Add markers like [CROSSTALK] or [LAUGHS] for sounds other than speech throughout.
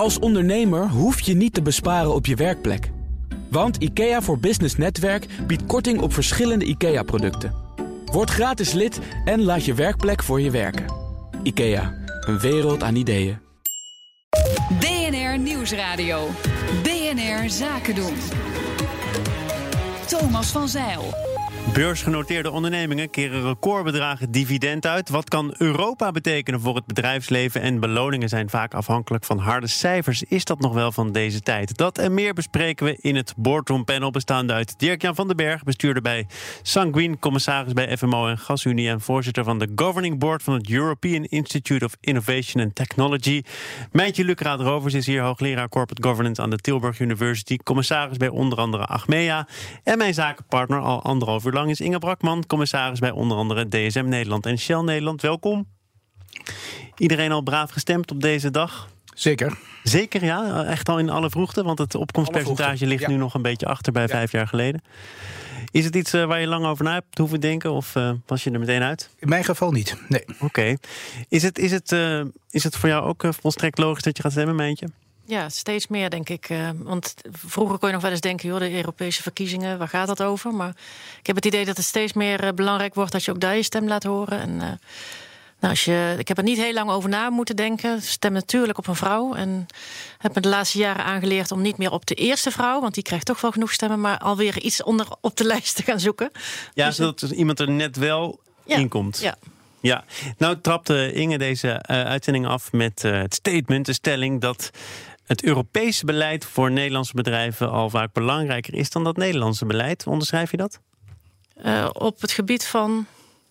Als ondernemer hoef je niet te besparen op je werkplek. Want IKEA voor Business Netwerk biedt korting op verschillende IKEA-producten. Word gratis lid en laat je werkplek voor je werken. IKEA, een wereld aan ideeën. BNR Nieuwsradio. BNR Zaken doen. Thomas van Zeil. Beursgenoteerde ondernemingen keren recordbedragen dividend uit. Wat kan Europa betekenen voor het bedrijfsleven? En beloningen zijn vaak afhankelijk van harde cijfers. Is dat nog wel van deze tijd? Dat en meer bespreken we in het boardroom panel bestaande uit Dirk-Jan van den Berg, bestuurder bij Sanguine, commissaris bij FMO en Gasunie en voorzitter van de Governing Board van het European Institute of Innovation and Technology. Mijntje Lucraat Rovers is hier hoogleraar Corporate Governance aan de Tilburg University, commissaris bij onder andere Achmea en mijn zakenpartner al anderhalf lang is Inge Brakman, commissaris bij onder andere DSM Nederland en Shell Nederland. Welkom. Iedereen al braaf gestemd op deze dag? Zeker. Zeker, ja. Echt al in alle vroegte, want het opkomstpercentage ligt nu nog een beetje achter bij vijf jaar geleden. Is het iets eh, waar je lang over na hebt hoeven denken of uh, was je er meteen uit? In mijn geval niet, nee. Oké. Is, het, is, het, uh, is het voor jou ook volstrekt logisch dat je gaat stemmen, Mijntje? Ja, steeds meer denk ik. Uh, want vroeger kon je nog wel eens denken, joh, de Europese verkiezingen, waar gaat dat over? Maar ik heb het idee dat het steeds meer uh, belangrijk wordt dat je ook daar je stem laat horen. En uh, nou, als je, ik heb er niet heel lang over na moeten denken. Stem natuurlijk op een vrouw. En heb me de laatste jaren aangeleerd om niet meer op de eerste vrouw, want die krijgt toch wel genoeg stemmen, maar alweer iets onder op de [LAUGHS] lijst te gaan zoeken. Ja, dus zodat iemand er net wel ja, in komt. Ja. Ja, nou trapte Inge deze uitzending af met het statement, de stelling dat het Europese beleid voor Nederlandse bedrijven al vaak belangrijker is dan dat Nederlandse beleid. Onderschrijf je dat? Uh, op het gebied van.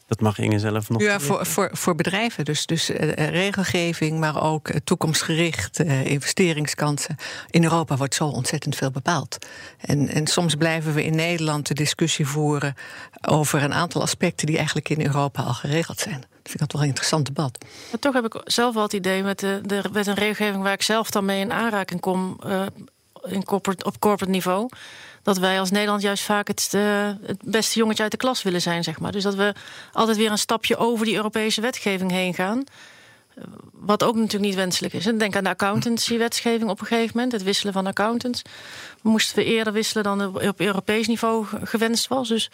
Dat mag Inge zelf nog. Ja, voor, voor, voor bedrijven. Dus, dus uh, regelgeving, maar ook toekomstgericht, uh, investeringskansen. In Europa wordt zo ontzettend veel bepaald. En, en soms blijven we in Nederland de discussie voeren over een aantal aspecten die eigenlijk in Europa al geregeld zijn vind dat wel een interessant debat. Toch heb ik zelf wel het idee met, de, de, regelgeving waar ik zelf dan mee in aanraking kom uh, in corporate, op corporate niveau. Dat wij als Nederland juist vaak het, uh, het beste jongetje uit de klas willen zijn, zeg maar. Dus dat we altijd weer een stapje over die Europese wetgeving heen gaan. Eh, wat ook natuurlijk niet wenselijk is. Denk aan de accountancy-wetgeving op een gegeven moment, het wisselen van accountants. Moesten we eerder wisselen dan op Europees niveau gewenst was. Dus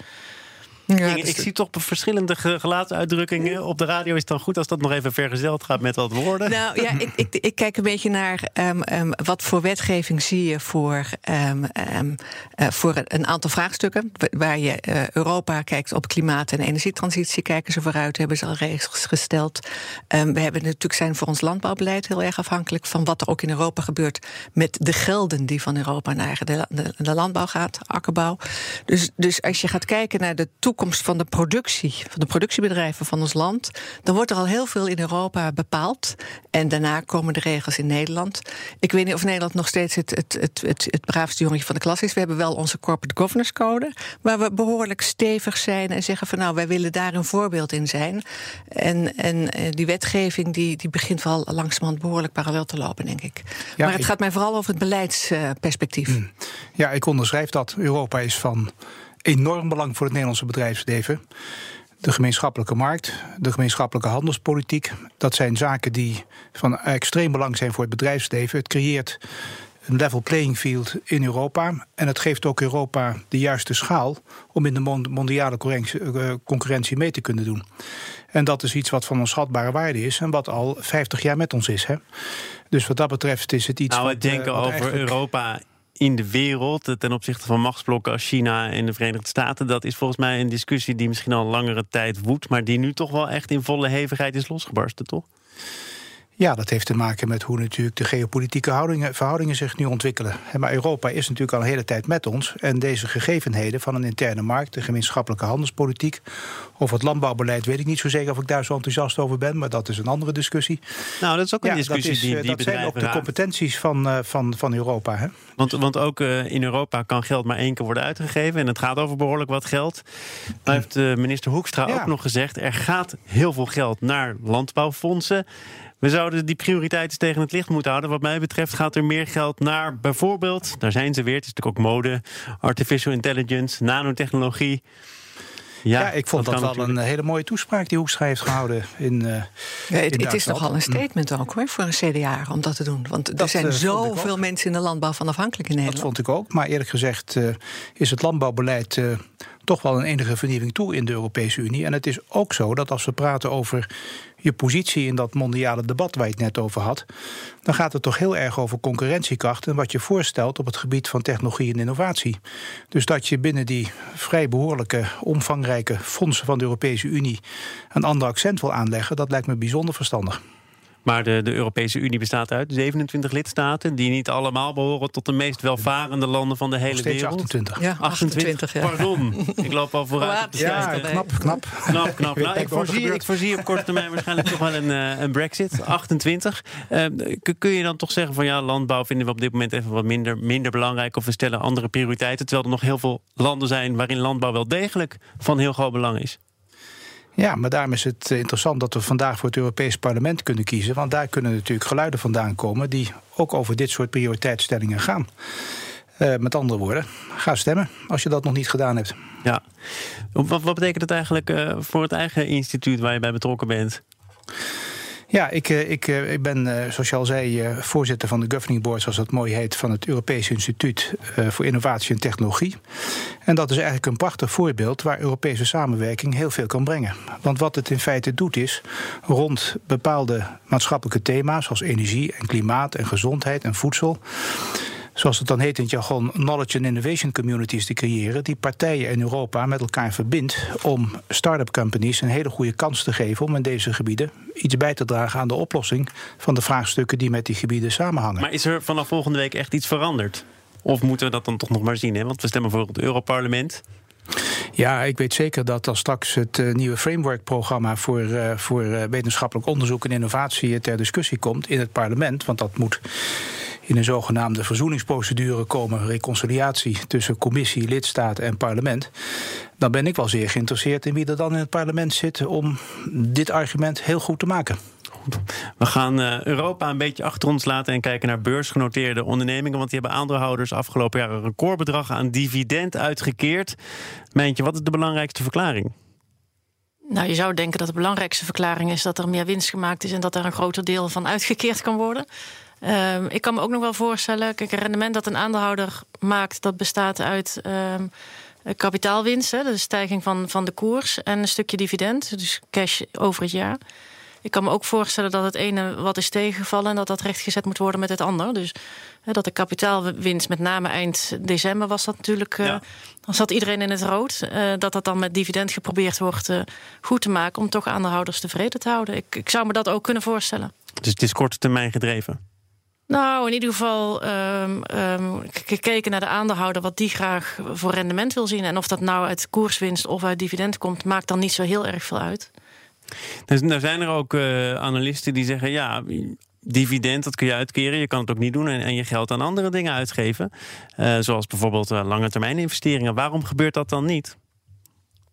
ja, ik zie toch verschillende gelaatsuitdrukkingen. Op de radio is het dan goed als dat nog even vergezeld gaat met wat woorden. Nou ja, ik, ik, ik kijk een beetje naar um, um, wat voor wetgeving zie je voor, um, uh, voor een aantal vraagstukken. Waar je uh, Europa kijkt op klimaat- en energietransitie, kijken ze vooruit, hebben ze al regels gesteld. we hebben natuurlijk zijn voor ons landbouwbeleid heel erg afhankelijk van wat er ook in Europa gebeurt met de gelden die van Europa naar de, de, de landbouw gaat, akkerbouw. Dus, dus als je gaat kijken naar de toekomst toekomst van de productie, van de productiebedrijven van ons land, dan wordt er al heel veel in Europa bepaald. En daarna komen de regels in Nederland. Ik weet niet of Nederland nog steeds het, het, het, het, het braafste jongetje van de klas is. We hebben wel onze Corporate Governance Code, waar we behoorlijk stevig zijn en zeggen van nou, wij willen daar een voorbeeld in zijn. En, en eh, die wetgeving die, die begint wel langzamerhand behoorlijk parallel te lopen, denk ik. maar het gaat mij vooral over het beleidsperspectief. Hmm. Ja, ik onderschrijf dat. Europa is van enorm belang voor het Nederlandse bedrijfsleven. De gemeenschappelijke markt, de gemeenschappelijke handelspolitiek. Dat zijn zaken die van extreem belang zijn voor het bedrijfsleven. Het creëert een level playing field in Europa. En het geeft ook Europa de juiste schaal om in de mondiale eh, concurrentie mee te kunnen doen. En dat is iets wat van onschatbare waarde is en wat al 50 jaar met ons is. Hè? Dus wat dat betreft is het iets. Nou, we denken uh, over Europa in de wereld ten opzichte van machtsblokken als China en de Verenigde Staten. Dat is volgens mij een discussie die misschien al langere tijd woedt, maar die nu toch wel echt in volle hevigheid is losgebarsten, toch? Ja, dat heeft te maken met hoe natuurlijk de geopolitieke houdingen, verhoudingen zich nu ontwikkelen. Maar Europa is natuurlijk al een hele tijd met ons. En deze gegevenheden van een interne markt, de gemeenschappelijke handelspolitiek. of het landbouwbeleid, weet ik niet zo zeker of ik daar zo enthousiast over ben. Maar dat is een andere discussie. Nou, dat is ook een discussie dat is, die, die Dat zijn ook de competenties van, uh, van, van Europa. Hè? Want, want ook uh, in Europa kan geld maar één keer worden uitgegeven. En het gaat over behoorlijk wat geld. Maar heeft minister Hoekstra ja. ook nog gezegd: er gaat heel veel geld naar landbouwfondsen. We zouden die prioriteiten tegen het licht moeten houden. Wat mij betreft gaat er meer geld naar bijvoorbeeld, daar zijn ze weer, het is natuurlijk ook mode, artificial intelligence, nanotechnologie. Ja, ik vond dat dat, wel een hele mooie toespraak die Hoekstra heeft gehouden in. eh, Ja, het, in het is nogal een statement ook hoor, voor een CDA om dat te doen. Want er Dat, zijn eh, zoveel mensen in de landbouw van afhankelijk in Dat Nederland. vond ik ook. Maar eerlijk gezegd eh, is het landbouwbeleid eh, toch wel een enige vernieuwing toe in de Europese Unie. En het is ook zo dat als we praten over je positie in dat mondiale debat waar je het net over had, dan gaat het toch heel erg over concurrentiekracht en wat je voorstelt op het gebied van technologie en innovatie. Dus dat je binnen die vrij behoorlijke, omvangrijke fondsen van de Europese Unie een ander accent wil aanleggen, dat lijkt me bijzonder verstandig. Maar de, de Europese Unie bestaat uit 27 lidstaten... die niet allemaal behoren tot de meest welvarende landen van de hele wereld. 28. Ja, 28, ja. Pardon, ik loop al vooruit. Ja, hè. knap, knap. Knap, knap. [LAUGHS] Nou, ik, er voorzie, ik voorzie op korte termijn waarschijnlijk toch wel een, eh, een brexit. 28. Eh, kun- kun je dan toch zeggen van ja, landbouw vinden we op dit moment even wat minder, minder belangrijk... of we stellen andere prioriteiten... terwijl er nog heel veel landen zijn waarin landbouw wel degelijk van heel groot belang is? Ja, maar daarom is het eh, interessant dat we vandaag voor het Europees Parlement kunnen kiezen. Want daar kunnen natuurlijk geluiden vandaan komen die ook over dit soort prioriteitsstellingen gaan. Eh, met andere woorden, ga stemmen als je dat nog niet gedaan hebt. Ja. Wat, wat betekent het eigenlijk eh, voor het eigen instituut waar je bij betrokken bent? Ja, ik, eh, ik, eh, ik ben, eh, zoals je al zei, voorzitter van de Governing Board, zoals dat mooi heet, van het Europees Instituut voor Innovatie en Technologie. En dat is eigenlijk een prachtig voorbeeld waar Europese samenwerking heel veel kan brengen. Want wat het in feite doet is, rond bepaalde maatschappelijke thema's, zoals energie en klimaat en gezondheid en voedsel. Zoals het dan heet in het jargon, knowledge and innovation communities te creëren, die partijen in Europa met elkaar verbindt om start-up companies een hele goede kans te geven om in deze gebieden iets bij te dragen aan de oplossing van de vraagstukken die met die gebieden samenhangen. Maar is er vanaf volgende week echt iets veranderd? Of moeten we dat dan toch nog maar zien? Hè? Want we stemmen voor het Europarlement. Ja, ik weet zeker dat als straks het eh, nieuwe framework-programma voor, eh, voor eh, wetenschappelijk onderzoek en innovatie ter discussie komt in het parlement, want dat moet in een zogenaamde verzoeningsprocedure komen, reconciliatie tussen commissie, lidstaat en parlement. Dan ben ik wel zeer geïnteresseerd in wie er dan in het parlement zit om dit argument heel goed te maken. We gaan eh, Europa een beetje achter ons laten en kijken naar beursgenoteerde ondernemingen. Want die hebben aandeelhouders afgelopen jaar een recordbedrag aan dividend uitgekeerd. Mijntje, wat is de belangrijkste verklaring? Nou, je zou denken dat de belangrijkste verklaring is dat er meer winst gemaakt is en dat daar een groter deel van uitgekeerd kan worden. Ehm, ik kan me ook nog wel voorstellen, kijk, een rendement dat een aandeelhouder maakt, dat bestaat uit ehm, kapitaalwinst, hè, de stijging van, van de koers en een stukje dividend, dus cash over het jaar. Ik kan me ook voorstellen dat het ene wat is tegengevallen en dat dat rechtgezet moet worden met het ander. Dus hè, dat de kapitaalwinst, met name eind december, was dat natuurlijk. eh. Dan zat iedereen in het rood. eh, dat dat dan met dividend geprobeerd wordt eh, goed te maken om toch aandeelhouders tevreden te houden. Ik, ik zou me dat ook kunnen voorstellen. Dus het is korte termijn gedreven. Nou, in ieder geval ehm, ehm, gekeken naar de aandeelhouder, wat die graag voor rendement wil zien. En of dat nou uit koerswinst of uit dividend komt, maakt dan niet zo heel erg veel uit. Dus nou zijn er ook eh, analisten die zeggen: ja, dividend dat kun je uitkeren. Je kan het ook niet doen en, en je geld aan andere dingen uitgeven. Eh, zoals bijvoorbeeld eh, lange termijn investeringen. Waarom gebeurt dat dan niet?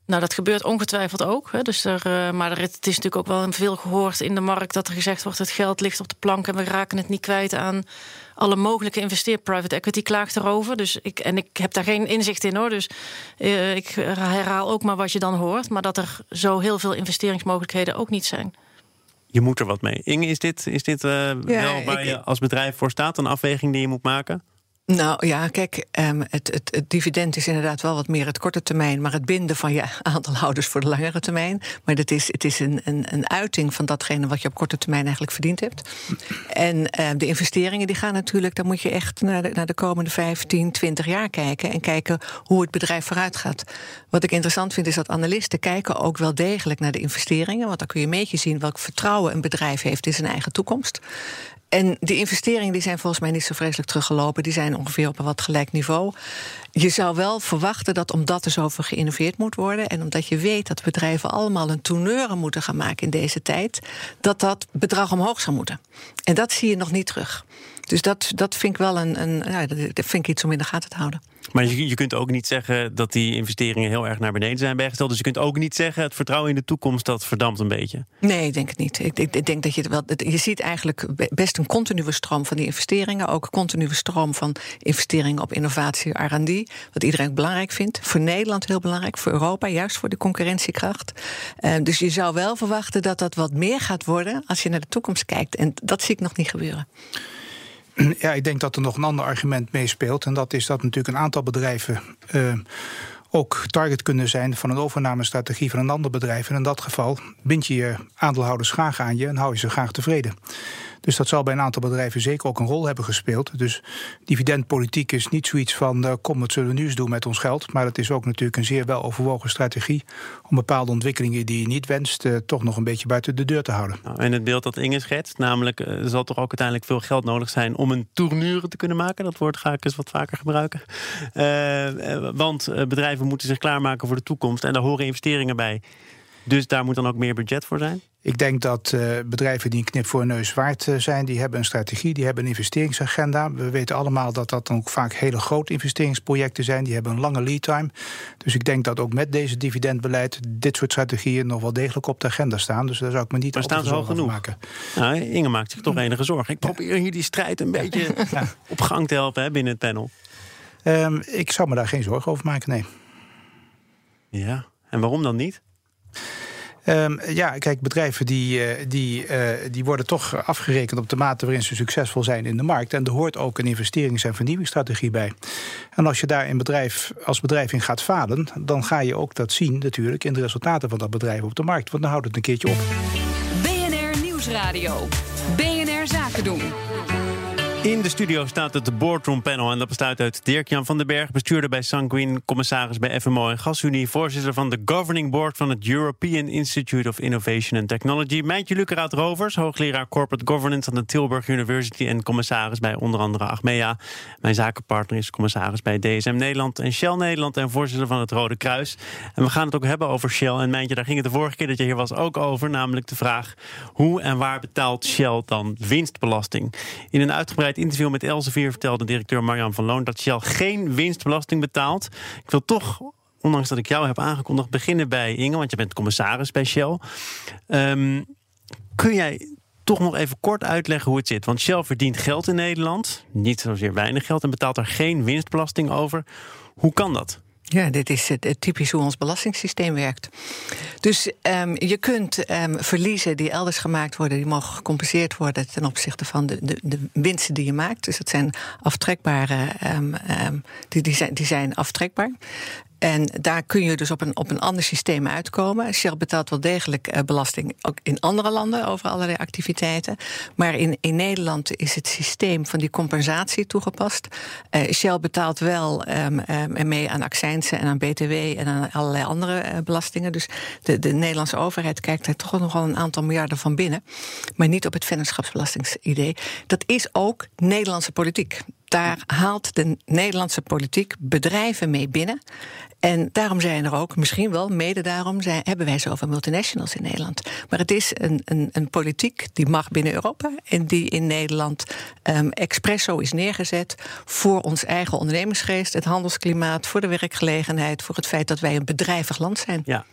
Nou, dat gebeurt ongetwijfeld ook. Hè. Dus er, eh, maar er, het is natuurlijk ook wel veel gehoord in de markt dat er gezegd wordt: het geld ligt op de plank en we raken het niet kwijt aan alle mogelijke investeer. Private equity klaagt erover. Dus ik, en ik heb daar geen inzicht in hoor. Dus eh, ik herhaal ook maar wat je dan hoort. Maar dat er zo heel veel investeringsmogelijkheden ook niet zijn. Je moet er wat mee. Inge, is dit, is dit eh, wel waar ik- je als bedrijf voor staat? Een afweging die je moet maken? Nou ja, kijk, ehm, het, het, dividend is inderdaad wel wat meer het korte termijn, maar het binden van je [LAUGHS] aandeelhouders voor de langere termijn. Maar het is, het is een, een, een uiting van datgene wat je op korte termijn eigenlijk verdiend hebt. En ehm, de investeringen die gaan natuurlijk, daar moet je echt naar de, naar de komende 15, 20 jaar kijken en kijken hoe het bedrijf vooruit gaat. Wat ik interessant vind is dat analisten kijken ook wel degelijk naar de investeringen, want dan kun je een beetje zien welk vertrouwen een bedrijf heeft in zijn eigen toekomst. En die investeringen die zijn volgens mij niet zo vreselijk teruggelopen. Die zijn ongeveer op een wat gelijk niveau. Je zou wel verwachten dat omdat er zoveel geïnnoveerd moet worden... en omdat je weet dat bedrijven allemaal een tourneuren moeten gaan maken in deze tijd... dat dat bedrag omhoog zou moeten. En dat zie je nog niet terug. Dus dat, dat vind ik wel een, een ja, dat vind ik iets om in de gaten te houden. Maar je, je kunt ook niet zeggen dat die investeringen heel erg naar beneden zijn bijgesteld. Dus je kunt ook niet zeggen het vertrouwen in de toekomst dat verdampt een beetje. Nee, ik denk het niet. Ik, ik, denk dat je wel. Je ziet eigenlijk best een continue stroom van die investeringen. Ook een continue stroom van investeringen op innovatie, RD. Wat iedereen belangrijk vindt. Voor Nederland heel belangrijk, voor Europa, juist voor de concurrentiekracht. Uh, dus je zou wel verwachten dat dat wat meer gaat worden als je naar de toekomst kijkt. En dat zie ik nog niet gebeuren. Ja, ik denk dat er nog een ander argument meespeelt. En dat is dat natuurlijk een aantal bedrijven. Uh, ook target kunnen zijn van een overnamestrategie van een ander bedrijf. En in dat geval bind je je aandeelhouders graag aan je en hou je ze graag tevreden. Dus dat zal bij een aantal bedrijven zeker ook een rol hebben gespeeld. Dus dividendpolitiek is niet zoiets van uh, kom, wat zullen we nu eens doen met ons geld. Maar het is ook natuurlijk een zeer wel overwogen strategie om bepaalde ontwikkelingen die je niet wenst, uh, toch nog een beetje buiten de deur te houden. Nou, en het beeld dat Inge schetst, namelijk uh, er zal toch ook uiteindelijk veel geld nodig zijn om een tournure te kunnen maken. Dat woord ga ik eens wat vaker gebruiken. want bedrijven moeten zich klaarmaken voor de toekomst en daar horen investeringen bij. Dus daar moet dan ook meer budget voor zijn? Ik denk dat uh, bedrijven die een knip voor neus waard uh, zijn, die hebben een strategie, die hebben een investeringsagenda. We weten allemaal dat dat dan ook vaak hele grote investeringsprojecten zijn. Die hebben een lange lead time. Dus ik denk dat ook met deze dividendbeleid dit soort strategieën nog wel degelijk op de agenda staan. Dus daar zou ik me niet maar staan ze al genoeg maken. Nou, Inge maakt zich toch enige zorgen. Ik probeer hier die strijd een beetje ja. op gang te helpen hè, binnen het panel. Um, ik zou me daar geen zorgen over maken, nee. Ja, en waarom dan niet? Um, ja, kijk, bedrijven die, uh, die, uh, die worden toch afgerekend op de mate waarin ze succesvol zijn in de markt. En er hoort ook een investerings- en vernieuwingsstrategie bij. En als je daar bedrijf, als bedrijf in gaat falen, dan ga je ook dat zien natuurlijk in de resultaten van dat bedrijf op de markt. Want dan houdt het een keertje op. BNR Nieuwsradio. BNR Zaken doen. In de studio staat het Boardroom Panel en dat bestaat uit Dirk-Jan van den Berg, bestuurder bij Sanguin, commissaris bij FMO en GasUnie, voorzitter van de Governing Board van het European Institute of Innovation and Technology, Mijntje Luceraat Rovers, hoogleraar Corporate Governance aan de Tilburg University en commissaris bij onder andere Achmea. Mijn zakenpartner is commissaris bij DSM Nederland en Shell Nederland en voorzitter van het Rode Kruis. En we gaan het ook hebben over Shell en Mijntje, daar ging het de vorige keer dat je hier was ook over, namelijk de vraag hoe en waar betaalt Shell dan winstbelasting? In een uitgebreid interview met Elsevier vertelde directeur Marjan van Loon dat Shell geen winstbelasting betaalt. Ik wil toch ondanks dat ik jou heb aangekondigd, beginnen bij Inge, want je bent commissaris bij Shell. Um, kun jij toch nog even kort uitleggen hoe het zit? Want Shell verdient geld in Nederland, niet zozeer weinig geld, en betaalt er geen winstbelasting over. Hoe kan dat? Ja, dit is het, typisch hoe ons belastingssysteem werkt. Dus um, je kunt um, verliezen die elders gemaakt worden, die mogen gecompenseerd worden ten opzichte van de, de, de winsten die je maakt. Dus dat zijn aftrekbare, um, die, die, zijn, die zijn aftrekbaar. En daar kun je dus op een, op een ander systeem uitkomen. Shell betaalt wel degelijk uh, belasting, ook in andere landen over allerlei activiteiten. Maar in, in Nederland is het systeem van die compensatie toegepast. Uh, Shell betaalt wel um, um, mee aan accijnsen en aan BTW en aan allerlei andere uh, belastingen. Dus de, de Nederlandse overheid kijkt daar toch nog wel een aantal miljarden van binnen. Maar niet op het vennootschapsbelastingsidee. Dat is ook Nederlandse politiek daar haalt de Nederlandse politiek bedrijven mee binnen. En daarom zijn er ook, misschien wel, mede daarom zijn, hebben wij zoveel multinationals in Nederland. Maar het is een, een, een politiek die mag binnen Europa en die in Nederland um, expresso is neergezet voor ons eigen ondernemingsgeest, het handelsklimaat, voor de werkgelegenheid, voor het feit dat wij een bedrijvig land zijn. Ja.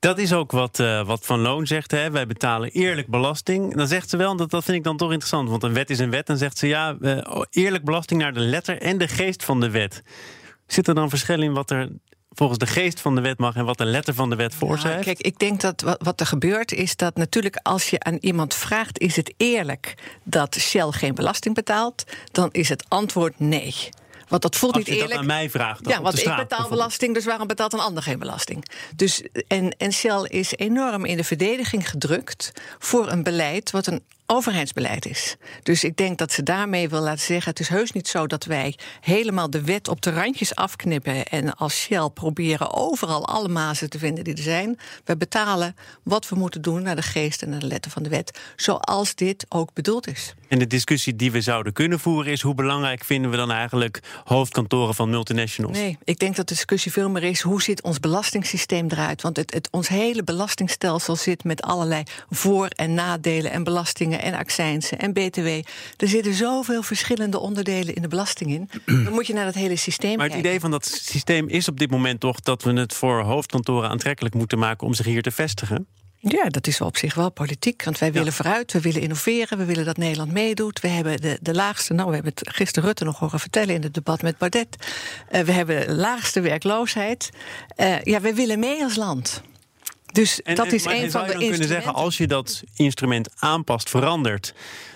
Dat is ook wat, uh, wat Van Loon zegt. Hè. Wij betalen eerlijk belasting. Dan zegt ze wel, dat, dat vind ik dan toch interessant. Want een wet is een wet. Dan zegt ze ja, uh, eerlijk belasting naar de letter en de geest van de wet. Zit er dan verschil in wat er volgens de geest van de wet mag en wat de letter van de wet voorschrijft? Ja, kijk, ik denk dat wat er gebeurt is dat natuurlijk als je aan iemand vraagt: is het eerlijk dat Shell geen belasting betaalt? Dan is het antwoord nee. Want dat voelt niet eerlijk. Dat aan mij vraagt. Ja, want ik betaal belasting, dus waarom betaalt een ander geen belasting? Dus, en, en Shell is enorm in de verdediging gedrukt voor een beleid wat een overheidsbeleid is. Dus ik denk dat ze daarmee wil laten zeggen: het is heus niet zo dat wij helemaal de wet op de randjes afknippen en als Shell proberen overal alle mazen te vinden die er zijn. We betalen wat we moeten doen naar de geest en naar de letter van de wet, zoals dit ook bedoeld is. En de discussie die we zouden kunnen voeren is: hoe belangrijk vinden we dan eigenlijk hoofdkantoren van multinationals? Nee, ik denk dat de discussie veel meer is: hoe ziet ons belastingssysteem eruit? Want het, het, ons hele belastingstelsel zit met allerlei voor- en nadelen en belastingen belastingen en accijnsen en BTW. Er zitten zoveel verschillende onderdelen in de belasting in. [CLEARS THROAT] Dan moet je naar dat hele systeem Maar het kijken. idee van dat systeem is op dit moment toch dat we het voor hoofdkantoren aantrekkelijk moeten maken om zich hier te vestigen. Ja, dat is op zich wel politiek. Want wij willen vooruit, we willen innoveren, we willen dat Nederland meedoet. We hebben de, de laagste, nou, we hebben het gisteren Rutte nog horen vertellen in het debat met Baudet. Eh, we hebben de laagste werkloosheid. Eh, ja, we willen mee als land. Dus En, dat en- is maar een zou van je de dan kunnen zeggen, instrumenten. als je dat instrument aanpast, verandert,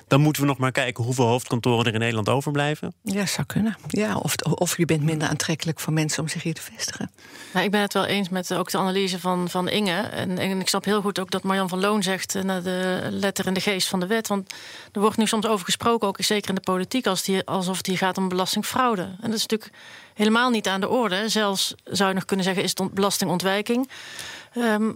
dan moeten we nog maar kijken hoeveel hoofdkantoren er in Nederland overblijven. Ja, zou kunnen. Ja, of, of je bent minder aantrekkelijk voor mensen om zich hier te vestigen. Nou, ik ben het wel eens met ook de analyse van, van Inge. En, en ik snap heel goed ook dat Marjan van Loon zegt... eh, naar de letter en de geest van de wet. Want er wordt nu soms over gesproken, ook zeker in de politiek... Als die, alsof het hier gaat om belastingfraude. En dat is natuurlijk helemaal niet aan de orde. Zelfs zou je nog kunnen zeggen, is het ont- belastingontwijking. Ehm,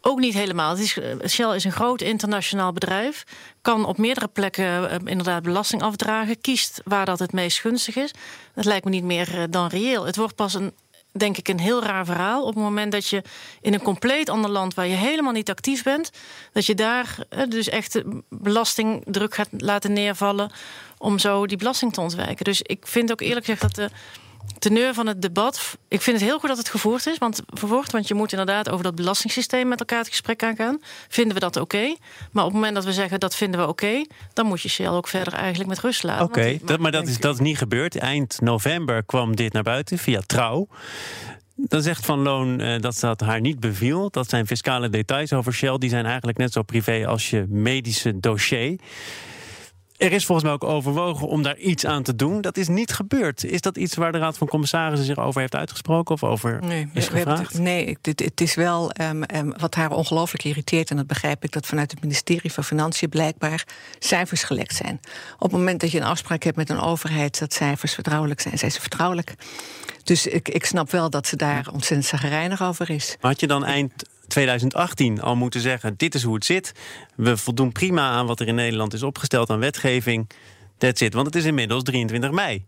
ook niet helemaal. Het is, eh, Shell is een groot internationaal bedrijf. Kan op meerdere plekken eh, inderdaad belasting afdragen. Kiest waar dat het meest gunstig is. Dat lijkt me niet meer eh, dan reëel. Het wordt pas een, denk ik, een heel raar verhaal. Op het moment dat je in een compleet ander land waar je helemaal niet actief bent, dat je daar dus echt belastingdruk gaat laten neervallen. om zo die belasting te ontwijken. Dus ik vind ook eerlijk gezegd dat de teneur van het debat. Ik vind het heel goed dat het gevoerd is. Want, vervoerd, want je moet inderdaad over dat belastingssysteem met elkaar het gesprek aangaan. Vinden we dat oké? Maar op het moment dat we zeggen dat vinden we oké, dan moet je Shell ook verder eigenlijk met rust laten. Oké, maar dat is, dat is niet gebeurd. Eind november kwam dit naar buiten via Trouw. Dan zegt Van Loon eh, dat dat haar niet beviel. Dat zijn fiscale details over Shell. Die zijn eigenlijk net zo privé als je medische dossier. Er is volgens mij ook overwogen om daar iets aan te doen. Dat is niet gebeurd. Is dat iets waar de Raad van Commissarissen zich over heeft uitgesproken of over Nee, is gevraagd? het- nee het is wel ehm, ehm, wat haar ongelooflijk irriteert. En dat begrijp ik, dat vanuit het ministerie van Financiën blijkbaar cijfers gelekt zijn. Op het moment dat je een afspraak hebt met een overheid dat cijfers vertrouwelijk zijn, zijn ze vertrouwelijk. Dus ik, ik snap wel dat ze daar ontzettend zagrijnig over is. Maar had je dan eind 2018 al moeten zeggen: dit is hoe het zit. We voldoen prima aan wat er in Nederland is opgesteld aan wetgeving. That's it. Want het is inmiddels 23 mei.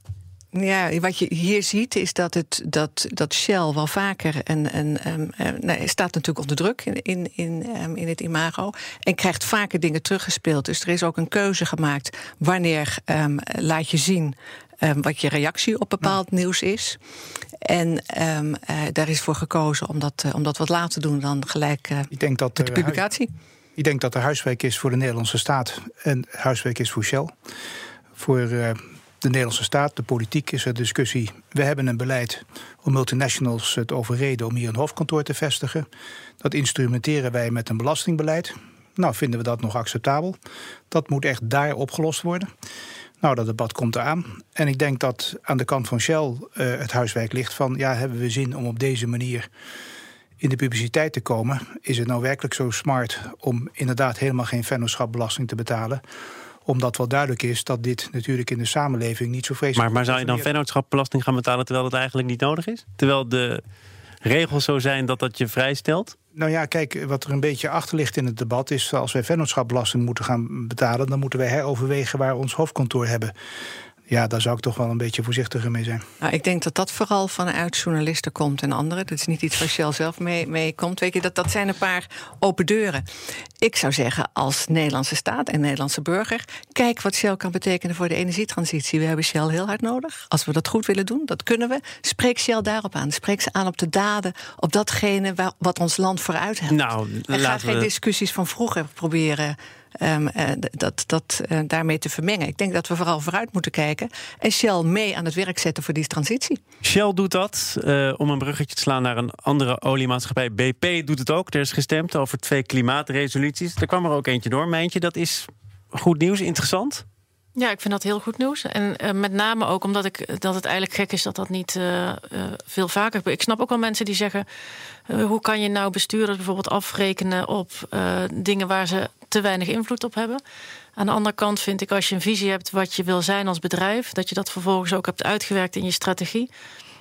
Ja, wat je hier ziet is dat, het, dat, dat Shell wel vaker een, ehm, eh, staat natuurlijk onder druk in, in, in, ehm, in het imago. En krijgt vaker dingen teruggespeeld. Dus er is ook een keuze gemaakt. Wanneer ehm, laat je zien ehm, wat je reactie op bepaald nieuws is. En ehm, eh, daar is voor gekozen om dat, eh, om dat wat later te doen dan gelijk eh, Ik denk dat met de publicatie. Ik denk dat er huiswerk is voor de Nederlandse staat en huiswerk is voor Shell. Voor de Nederlandse staat, de politiek, is er discussie. We hebben een beleid om multinationals te overreden om hier een hoofdkantoor te vestigen. Dat instrumenteren wij met een belastingbeleid. Nou, vinden we dat nog acceptabel? Dat moet echt daar opgelost worden. Nou, dat debat komt eraan. En ik denk dat aan de kant van Shell eh, het huiswerk ligt van... ja, hebben we zin om op deze manier in de publiciteit te komen. Is het nou werkelijk zo smart om inderdaad helemaal geen vennootschapbelasting te betalen? Omdat wel duidelijk is dat dit natuurlijk in de samenleving niet zo vreselijk Maar, maar zou je dan vennootschapbelasting gaan betalen terwijl dat eigenlijk niet nodig is? Terwijl de regels zo zijn dat dat je vrijstelt? Nou ja, kijk, wat er een beetje achter ligt in het debat is... als wij vennootschapbelasting moeten gaan betalen... dan moeten wij heroverwegen waar we ons hoofdkantoor hebben. Ja, daar zou ik toch wel een beetje voorzichtiger mee zijn. Nou, ik denk dat dat vooral vanuit journalisten komt en anderen. Dat is niet iets waar Shell zelf mee, mee komt. Weet je, dat, dat zijn een paar open deuren. Ik zou zeggen, als Nederlandse staat en Nederlandse burger... kijk wat Shell kan betekenen voor de energietransitie. We hebben Shell heel hard nodig. Als we dat goed willen doen, dat kunnen we. Spreek Shell daarop aan. Spreek ze aan op de daden, op datgene waar, wat ons land vooruit helpt. Nou, en ga laten geen we... discussies van vroeger proberen... ehm, eh, dat, dat eh, daarmee te vermengen. Ik denk dat we vooral vooruit moeten kijken en Shell mee aan het werk zetten voor die transitie. Shell doet dat. eh, om een bruggetje te slaan naar een andere oliemaatschappij. BP doet het ook. Er is gestemd over twee klimaatresoluties. Er kwam er ook eentje door, Mijntje. Dat is goed nieuws, interessant. Ja, ik vind dat heel goed nieuws. En met name ook omdat ik, dat het eigenlijk gek is dat dat niet eh, eh, veel vaker gebeurt. Ik snap ook wel mensen die zeggen... hoe kan je nou bestuurders bijvoorbeeld afrekenen op eh, dingen waar ze te weinig invloed op hebben? Aan de andere kant vind ik als je een visie hebt wat je wil zijn als bedrijf... dat je dat vervolgens ook hebt uitgewerkt in je strategie...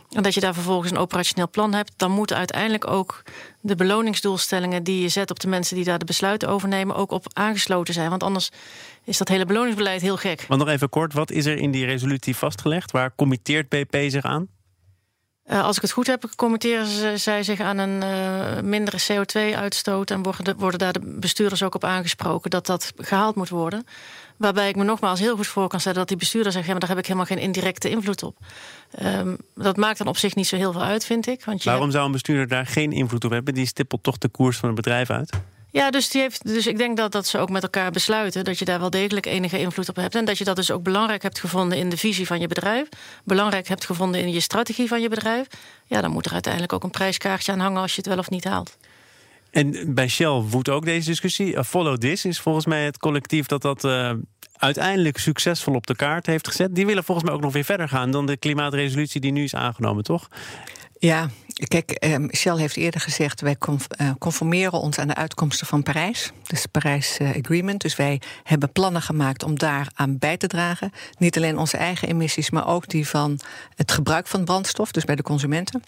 En dat je daar vervolgens een operationeel plan hebt, dan moeten uiteindelijk ook de beloningsdoelstellingen die je zet op de mensen die daar de besluiten over nemen, ook op aangesloten zijn. Want anders is dat hele beloningsbeleid heel gek. Maar nog even kort, wat is er in die resolutie vastgelegd? Waar committeert BP zich aan? Uh, als ik het goed heb, committeren ze, zij zich aan een uh, mindere CO2-uitstoot en worden, worden daar de bestuurders ook op aangesproken dat dat gehaald moet worden. Waarbij ik me nogmaals heel goed voor kan stellen dat die bestuurder zegt: ja, maar daar heb ik helemaal geen indirecte invloed op. Um, dat maakt dan op zich niet zo heel veel uit, vind ik. Want je Waarom zou een bestuurder daar geen invloed op hebben? Die stippelt toch de koers van het bedrijf uit? Ja, dus, die heeft, dus ik denk dat, dat ze ook met elkaar besluiten dat je daar wel degelijk enige invloed op hebt. En dat je dat dus ook belangrijk hebt gevonden in de visie van je bedrijf. Belangrijk hebt gevonden in je strategie van je bedrijf. Ja, dan moet er uiteindelijk ook een prijskaartje aan hangen als je het wel of niet haalt. En bij Shell woedt ook deze discussie. Uh, Follow This is volgens mij het collectief dat dat uh, uiteindelijk succesvol op de kaart heeft gezet. Die willen volgens mij ook nog weer verder gaan dan de klimaatresolutie die nu is aangenomen, toch? Ja, kijk, eh, Shell heeft eerder gezegd... wij eh, conformeren ons aan de uitkomsten van Parijs. Dus Parijs eh, Agreement. Dus wij hebben plannen gemaakt om daar aan bij te dragen. Niet alleen onze eigen emissies, maar ook die van het gebruik van brandstof. Dus bij de consumenten.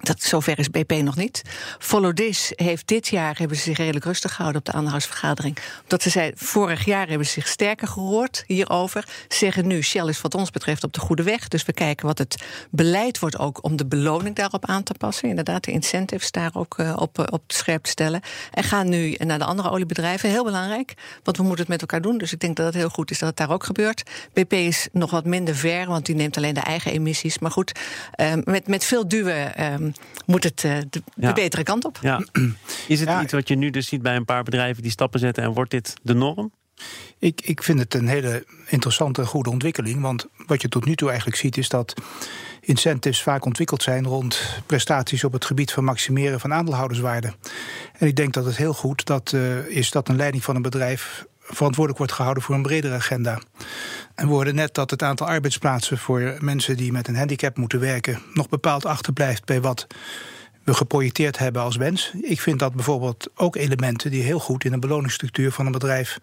Dat, zover is BP nog niet. Follow This heeft dit jaar hebben ze zich redelijk rustig gehouden op de aandeelhoudersvergadering. Omdat ze zei, vorig jaar hebben ze zich sterker gehoord hierover. Zeggen nu, Shell is wat ons betreft op de goede weg. Dus we kijken wat het beleid wordt ook om de beloning daarop aan te passen. Inderdaad, de incentives daar ook uh, op, uh, op scherp te stellen. En gaan nu naar de andere oliebedrijven. Heel belangrijk, want we moeten het met elkaar doen. Dus ik denk dat het heel goed is dat het daar ook gebeurt. BP is nog wat minder ver, want die neemt alleen de eigen emissies. Maar goed, uh, met, met veel duwen ehm, moet het uh, de, de, betere kant op. Ja. [CLEARS THROAT] Is het iets wat je nu dus ziet bij een paar bedrijven die stappen zetten en wordt dit de norm? Ik, ik vind het een hele interessante en goede ontwikkeling. Want wat je tot nu toe eigenlijk ziet is dat incentives vaak ontwikkeld zijn rond prestaties op het gebied van maximeren van aandeelhouderswaarde. En ik denk dat het heel goed dat, uh, is dat een leiding van een bedrijf verantwoordelijk wordt gehouden voor een bredere agenda. En we hoorden net dat het aantal arbeidsplaatsen voor mensen die met een handicap moeten werken nog bepaald achterblijft bij wat we geprojecteerd hebben als wens. Ik vind dat bijvoorbeeld ook elementen die heel goed in een beloningsstructuur van een bedrijf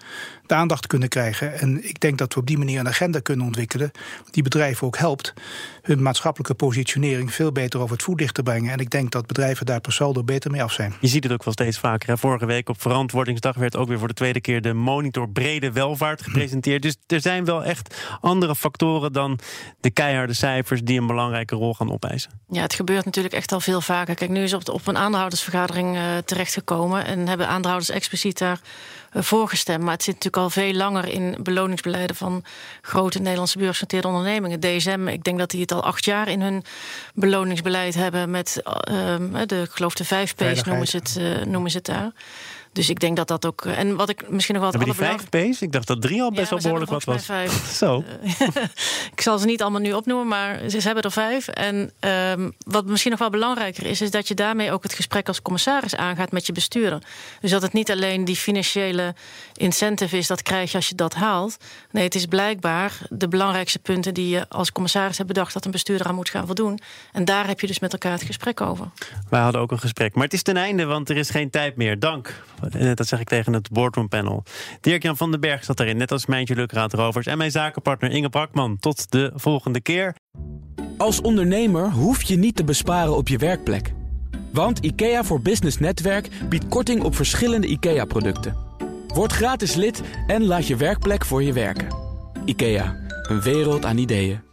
de aandacht kunnen krijgen. En ik denk dat we op die manier een agenda kunnen ontwikkelen die bedrijven ook helpt hun maatschappelijke positionering veel beter over het voetlicht te brengen. En ik denk dat bedrijven daar per saldo beter mee af zijn. Je ziet het ook wel steeds vaker. Vorige week op Verantwoordingsdag werd ook weer voor de tweede keer de monitor brede welvaart gepresenteerd. Dus er zijn wel echt andere factoren dan de keiharde cijfers die een belangrijke rol gaan opeisen. Ja, het gebeurt natuurlijk echt al veel vaker. Kijk, nu is op, op een aandeelhoudersvergadering uh, terechtgekomen en hebben aandeelhouders expliciet daar voorgestemd. Maar het zit natuurlijk al veel langer in beloningsbeleiden van grote Nederlandse beursgenoteerde ondernemingen. DSM, ik denk dat die het al acht jaar in hun beloningsbeleid hebben met uh, de, ik geloof de vijf P's noemen ze het, uh, noemen ze het daar. Dus ik denk dat dat ook. Eh, en wat ik misschien nog wat. Hebben die vijf P's? Ik dacht dat drie al best wel behoorlijk wat was. [LAUGHS] Vijf. Zo. [LAUGHS] ik zal ze niet allemaal nu opnoemen, maar ze, hebben er vijf. En um, wat misschien nog wel belangrijker is, is dat je daarmee ook het gesprek als commissaris aangaat met je bestuurder. Dus dat het niet alleen die financiële incentive is, dat krijg je als je dat haalt. Nee, het is blijkbaar de belangrijkste punten die je als commissaris hebt bedacht dat een bestuurder aan moet gaan voldoen. En daar heb je dus met elkaar het gesprek over. Wij hadden ook een gesprek, maar het is ten einde, want er is geen tijd meer. Dank dat zeg ik tegen het boardroom panel. Dirk-Jan van den Berg zat erin, net als Mijntje Lukraad Rovers... en mijn zakenpartner Inge Brakman. Tot de volgende keer. Als ondernemer hoef je niet te besparen op je werkplek. Want IKEA voor Business Netwerk biedt korting op verschillende IKEA-producten. Word gratis lid en laat je werkplek voor je werken. IKEA, een wereld aan ideeën.